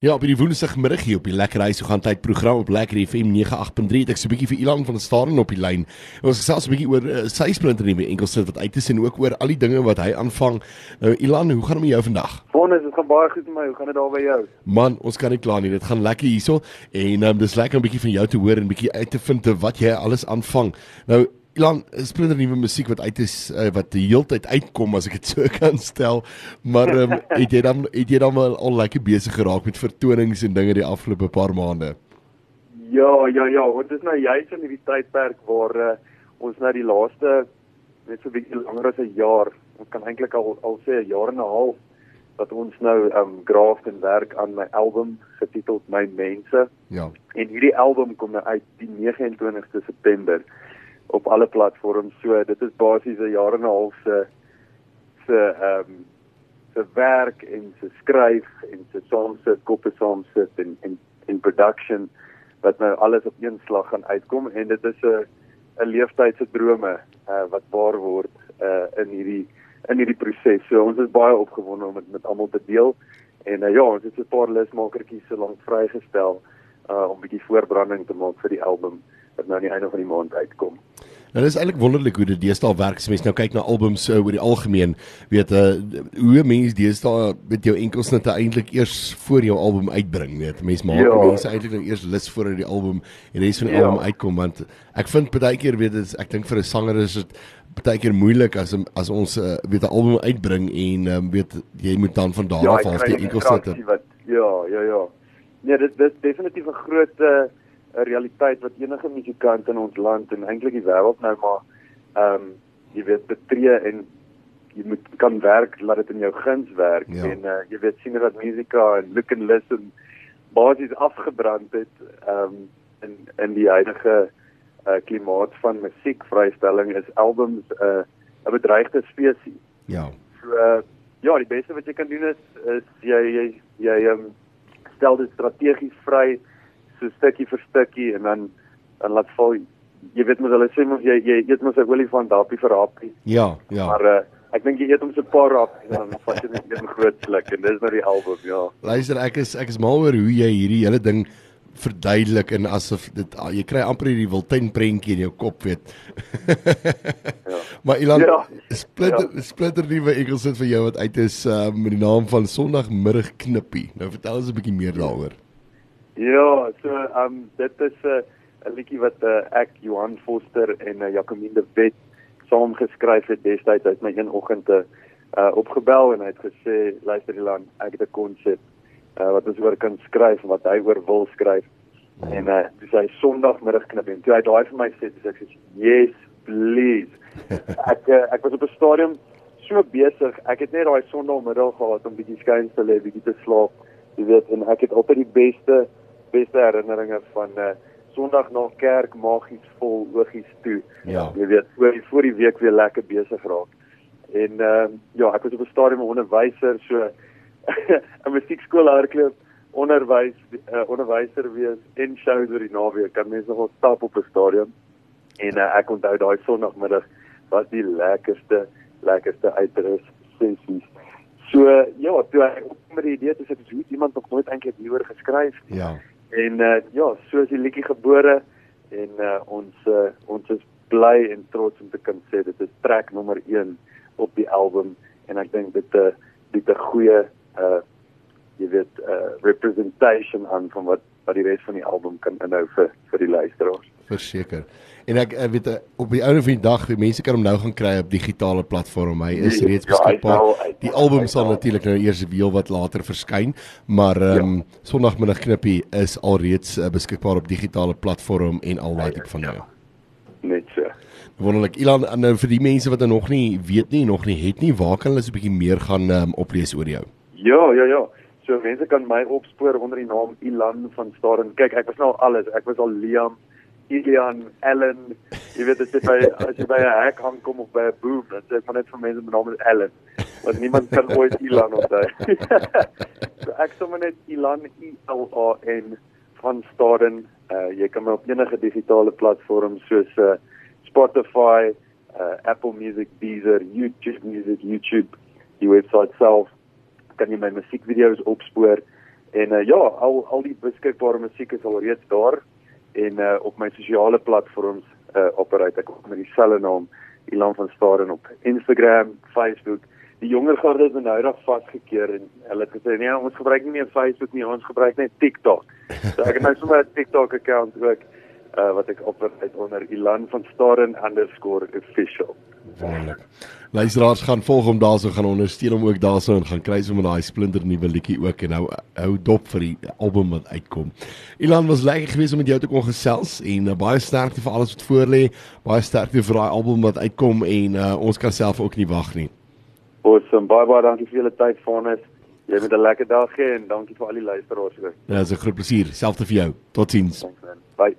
Ja, op die Woensdagmiddag hier op die Lekker Huis, gaan tyd program op Lekker FM 98.3. Ek so 'n bietjie vir Ilan van Staren op die lyn. Ons gesels 'n bietjie oor uh, sy splinter nuwe enkelsit wat uit is en ook oor al die dinge wat hy aanvang. Nou Ilan, hoe gaan dit met jou vandag? Bonus, dit gaan baie goed met my. Hoe gaan dit daar by jou? Man, ons kan nie kla nie. Dit gaan lekker hierso en um, dis lekker om 'n bietjie van jou te hoor en 'n bietjie uit te vind wat jy alles aanvang. Nou Ilan, splinter nuwe musiek wat uit is uh, wat die hele tyd uitkom as ek dit so kan stel. Maar um, het jy dan het jy dan al, al lekker besig geraak met vertonings en dinge die afgelope paar maande? Ja, ja, ja, want dit is nou juist in hierdie tydperk waar uh, ons nou die laaste net so 'n bietjie langer as 'n jaar, ons kan eintlik al al sê 'n jaar en 'n half dat ons nou um graaf en werk aan my album getiteld My Mense. Ja. En hierdie album kom nou uit die 29ste September op alle platforms. So dit is basies 'n jaar en 'n half se se ehm um, se werk en se skryf en se saamsit, koppe saamsit en en en production wat nou alles op een slag gaan uitkom en dit is 'n 'n leeftyd se drome uh, wat waar word uh, in hierdie in hierdie proses. So ons is baie opgewonde om dit met almal te deel. En uh, ja, ons het so 'n paar lusmakertjies so lank vrygestel uh, om 'n bietjie voorbranding te maak vir die album wat nou aan die einde van die maand uitkom. Nou dis eintlik wonderlik hoe dit deesdae werk. As mens nou kyk na albums uh, oor die algemeen, weet uh, hoe mense deesdae met jou enkels net eintlik eers voor jou album uitbring, weet. Mense maak ja. mense eintlik nou eers lus voor die album en res van die ja. album uitkom want ek vind baie keer weet dit ek dink vir 'n sanger is dit baie keer moeilik as as ons uh, weet 'n album uitbring en um, weet jy moet dan van daar ja, af af die enkels sit. Ja, ja, ja. Nee, dit dis definitief 'n groot uh, 'n realiteit wat enige musikant in ons land en eintlik die wêreld nou maar ehm um, jy weet betree en jy moet kan werk laat dit in jou guns werk ja. en uh, jy weet sien dat musika en look and listen basies afgebrand het ehm um, in in die huidige uh, klimaat van musiekvrystelling is albums 'n uh, 'n bedreigde spesies. Ja. So uh, ja, die beste wat jy kan doen is is jy jy jy um, stel dit strategies vry so stukkie vir stukkie en dan dan laat val jy weet mos hulle sê mos jy jy eet mos 'n olifant dapie vir hapie. Ja, ja. Maar uh, ek dink jy eet hom so 'n paar rap en dan vat jy net 'n groot sluk en dis nou die album, ja. Luister, ek is ek is mal oor hoe jy hierdie hele ding verduidelik en asof dit jy kry amper hierdie Wildtuin prentjie in jou kop weet. ja. Maar Ilan ja. splitter ja. splitter nuwe Engels sit vir jou wat uit is uh, met die naam van Sondagmiddag knippie. Nou vertel ons 'n bietjie meer daaroor. Ja, so ehm um, dit is 'n uh, liedjie wat uh, ek Johan Foster en uh, Jacomine de Wet saam geskryf het destyds uit my een oggend te uh, opgebel en hy het gesê luister Ilan, ek het 'n konsep uh, wat ons oor kan skryf wat hy oor wil skryf. Mm. En uh, dis hy Sondagmiddag knip en toe hy daai vir my sê, dis ek sê yes, please. ek uh, ek was op 'n stadium so besig. Ek het net daai Sondagmiddag gehad om bietjie skuins te lê, bietjie te slaap. Jy weet, en ek het altyd die beste beste herinneringe van 'n uh, Sondag na kerk magies vol oogies toe. Ja. Jy weet, voor die voor die week weer lekker besig raak. En ehm uh, ja, ek was op 'n stadium 'n onderwyser, so 'n musiekskool hardloop, onderwys, uh, onderwyser wees en shows oor die naweek. Kan mense nogal stap op 'n stadium. En uh, ek onthou daai Sondagmiddag was die lekkerste lekkerste uitrus sessies. So ja, toe ek met die idee het ek het iemand nog nooit eintlik hieroor geskryf. Ja. En uh, ja, so is die liedjie gebore en uh, ons uh, ons is bly en trots om te kan sê dit is trek nommer 1 op die album en ek dink dit 'n uh, dit 'n goeie uh jy weet uh representation aan van wat wat die res van die album kan inhou vir vir die luisteraars. Verseker. En ek, ek weet op die ouene van die dag, die mense kan hom nou gaan kry op digitale platform. Hy is reeds ja, beskikbaar. Die album sal natuurlik nou eers weer wat later verskyn, maar ehm um, ja. Sondagmiddag knippie is alreeds uh, beskikbaar op digitale platform en al daai tipe van nou. Net so. Wonderlik. Ilan, nou vir die mense wat nog nie weet nie, nog nie het nie, waar kan hulle so 'n bietjie meer gaan um, oplees oor jou? Ja, ja, ja. So mense kan my opspoor onder die naam Ilan van Staden. Kyk, ek was nou alles. Ek was al Liam Ilian Allen, jy weet dit is by as jy by 'n hek hang kom of by 'n boom, dan sê ek maar net vir mense met naam is Allen. Want niemand kan ooit Ilan onthou. so ek sê maar net Ilan I L A N van Staden. Uh jy kan my op enige digitale platform soos uh Spotify, uh Apple Music, Deezer, YouTube Music, YouTube, die webwerf self kan jy my musiekvideo's opspoor En uh, ja, al al die beskikbare musiek is al reeds daar en uh, op my sosiale platforms uh, operate ek met dieselfde naam Ilan van Staden op Instagram, Facebook. Die jonger garde nou reg vasgekeer en hulle het gesê nee, ons gebruik nie meer Facebook nie, ons gebruik net TikTok. So ek het nou sommer 'n TikTok account ook uh, wat ek operate onder Ilan van Staden_official. Wonderlik. Luisteraars gaan volg hom daarso gaan ondersteun hom ook daarso en gaan kry sommer daai splinter nuwe liedjie ook en hou hou dop vir die album wat uitkom. Ilan was lekker geweest om met jou te kon gesels en uh, baie sterkte vir alles wat voorlê. Baie sterkte vir daai album wat uitkom en uh, ons kan self ook nie wag nie. Awesome. Baie baie dankie vir julle tyd vanus. Jy het 'n lekker dag hê en dankie vir al die luisteraars ook. Ja, dis 'n groot plesier. Selfs vir jou. Totsiens. Bye.